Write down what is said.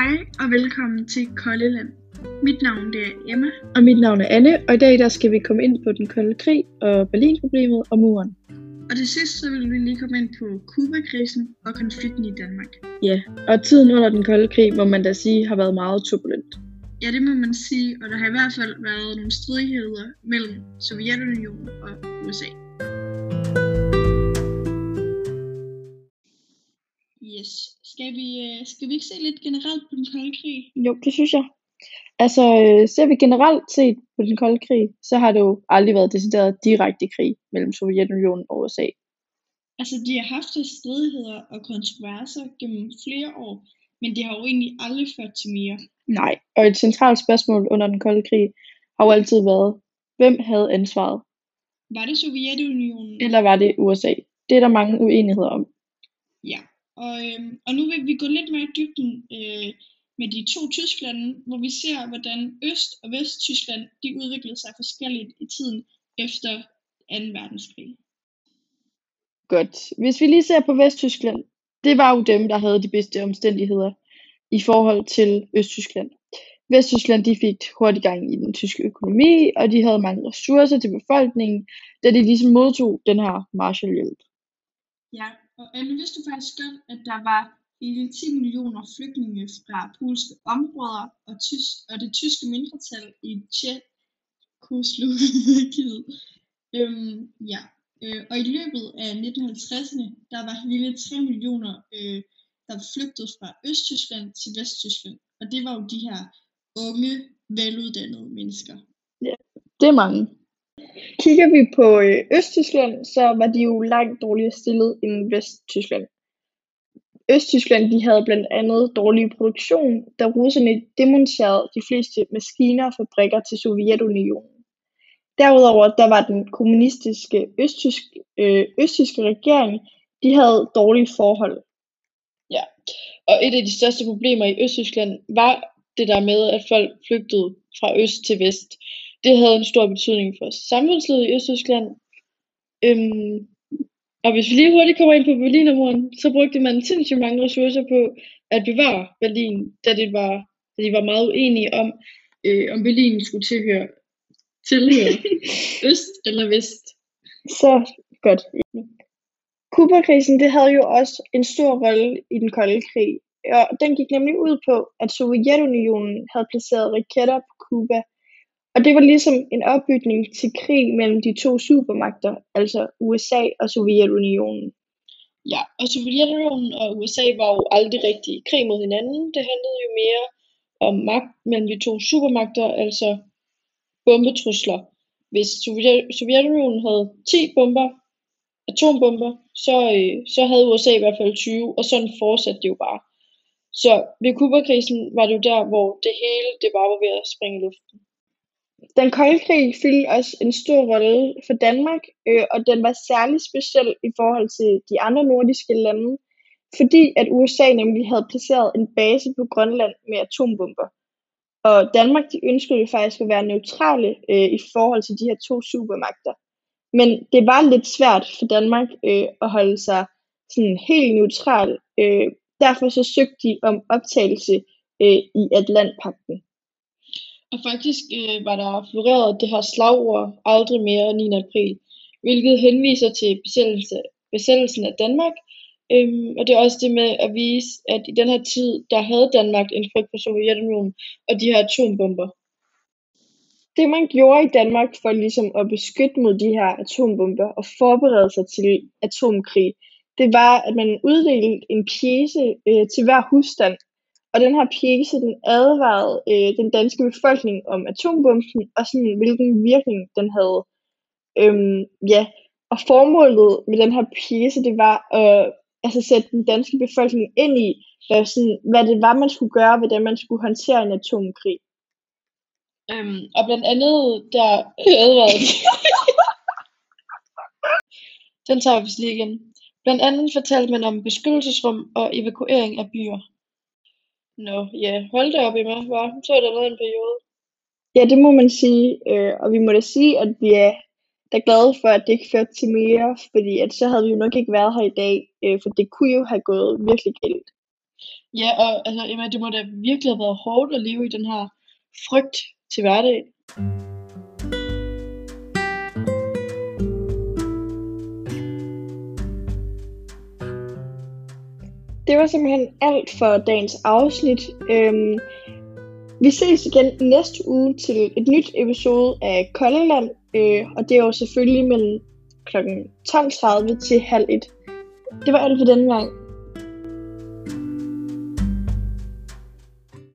Hej og velkommen til Koldeland. Mit navn det er Emma. Og mit navn er Anne, og i dag der skal vi komme ind på den kolde krig og Berlinproblemet og muren. Og til sidst så vil vi lige komme ind på Kuba-krisen og konflikten i Danmark. Ja, og tiden under den kolde krig må man da sige har været meget turbulent. Ja, det må man sige, og der har i hvert fald været nogle stridigheder mellem Sovjetunionen og USA. Yes. Skal vi, øh, skal vi ikke se lidt generelt på den kolde krig? Jo, det synes jeg. Altså, øh, ser vi generelt set på den kolde krig, så har det jo aldrig været decideret direkte krig mellem Sovjetunionen og USA. Altså, de har haft de stridigheder og kontroverser gennem flere år, men det har jo egentlig aldrig ført til mere. Nej, og et centralt spørgsmål under den kolde krig har jo altid været, hvem havde ansvaret? Var det Sovjetunionen? Eller var det USA? Det er der mange uenigheder om. Ja, og, øhm, og nu vil vi gå lidt mere i dybden øh, med de to Tysklande, hvor vi ser, hvordan Øst- og Vest-Tyskland de udviklede sig forskelligt i tiden efter 2. verdenskrig. Godt. Hvis vi lige ser på Vesttyskland, det var jo dem, der havde de bedste omstændigheder i forhold til Østtyskland. Vesttyskland de fik hurtigt gang i den tyske økonomi, og de havde mange ressourcer til befolkningen, da de ligesom modtog den her Marshallhjælp. Ja, og Anne, vidste du faktisk godt, at der var hele 10 millioner flygtninge fra polske områder og, tysk, og det tyske mindretal i Tjekkoslovakiet. øhm, ja, øh, og i løbet af 1950'erne, der var hele 3 millioner, øh, der flygtede fra Østtyskland til Vesttyskland. Og det var jo de her unge, veluddannede mennesker. Ja, det er mange. Kigger vi på øh, Østtyskland, så var de jo langt dårligere stillet end Vesttyskland. Østtyskland de havde blandt andet dårlig produktion, da russerne demonterede de fleste maskiner og fabrikker til Sovjetunionen. Derudover der var den kommunistiske østtysk, øh, østtyske regering, de havde dårlige forhold. Ja. Og et af de største problemer i Østtyskland var det der med, at folk flygtede fra øst til vest. Det havde en stor betydning for samfundslivet i Østtyskland. Øhm, og hvis vi lige hurtigt kommer ind på Berlinermuren, så brugte man sindssygt mange ressourcer på at bevare Berlin, da, det var, da de var meget uenige om, øh, om Berlin skulle tilhøre, tilhøre øst eller vest. Så godt. Kubakrisen det havde jo også en stor rolle i den kolde krig, og den gik nemlig ud på, at Sovjetunionen havde placeret raketter på Kuba og det var ligesom en opbygning til krig mellem de to supermagter, altså USA og Sovjetunionen. Ja, og Sovjetunionen og USA var jo aldrig rigtig i krig mod hinanden. Det handlede jo mere om magt mellem de to supermagter, altså bombetrusler. Hvis Sovjetunionen havde 10 bomber, atombomber, så, øh, så havde USA i hvert fald 20, og sådan fortsatte det jo bare. Så ved Kubakrisen var det jo der, hvor det hele det bare var ved at springe i luften. Den kolde krig fyldte også en stor rolle for Danmark, øh, og den var særlig speciel i forhold til de andre nordiske lande, fordi at USA nemlig havde placeret en base på Grønland med atombomber. Og Danmark de ønskede jo faktisk at være neutrale øh, i forhold til de her to supermagter. Men det var lidt svært for Danmark øh, at holde sig sådan helt neutral. Øh, derfor så søgte de om optagelse øh, i Atlantpakten. Og faktisk øh, var der floreret det her slagord aldrig mere 9. april, hvilket henviser til besættelse, besættelsen af Danmark. Øhm, og det er også det med at vise, at i den her tid, der havde Danmark en frygt for Sovjetunionen og de her atombomber. Det man gjorde i Danmark for ligesom at beskytte mod de her atombomber og forberede sig til atomkrig, det var, at man uddelte en pjece øh, til hver husstand, og den her pjæse, den advarede øh, den danske befolkning om atombomben, og sådan, hvilken virkning den havde. Øhm, ja, og formålet med den her pjæse, det var at øh, altså sætte den danske befolkning ind i, hvad, sådan, hvad det var, man skulle gøre, hvordan man skulle håndtere en atomkrig. Øhm, og blandt andet, der øh, advarede Den tager vi lige igen. Blandt andet fortalte man om beskyttelsesrum og evakuering af byer. Nå, ja, hold da op, Emma, hva? Så er der været en periode. Ja, det må man sige, øh, og vi må da sige, at vi er da glade for, at det ikke førte til mere, fordi at så havde vi jo nok ikke været her i dag, øh, for det kunne jo have gået virkelig galt. Ja, og altså, Emma, det må da virkelig have været hårdt at leve i den her frygt til hverdag. Det var simpelthen alt for dagens afsnit. Øhm, vi ses igen næste uge til et nyt episode af Koldeland, øh, og det er jo selvfølgelig mellem kl. 12.30 til halv 1. Det var alt for denne gang.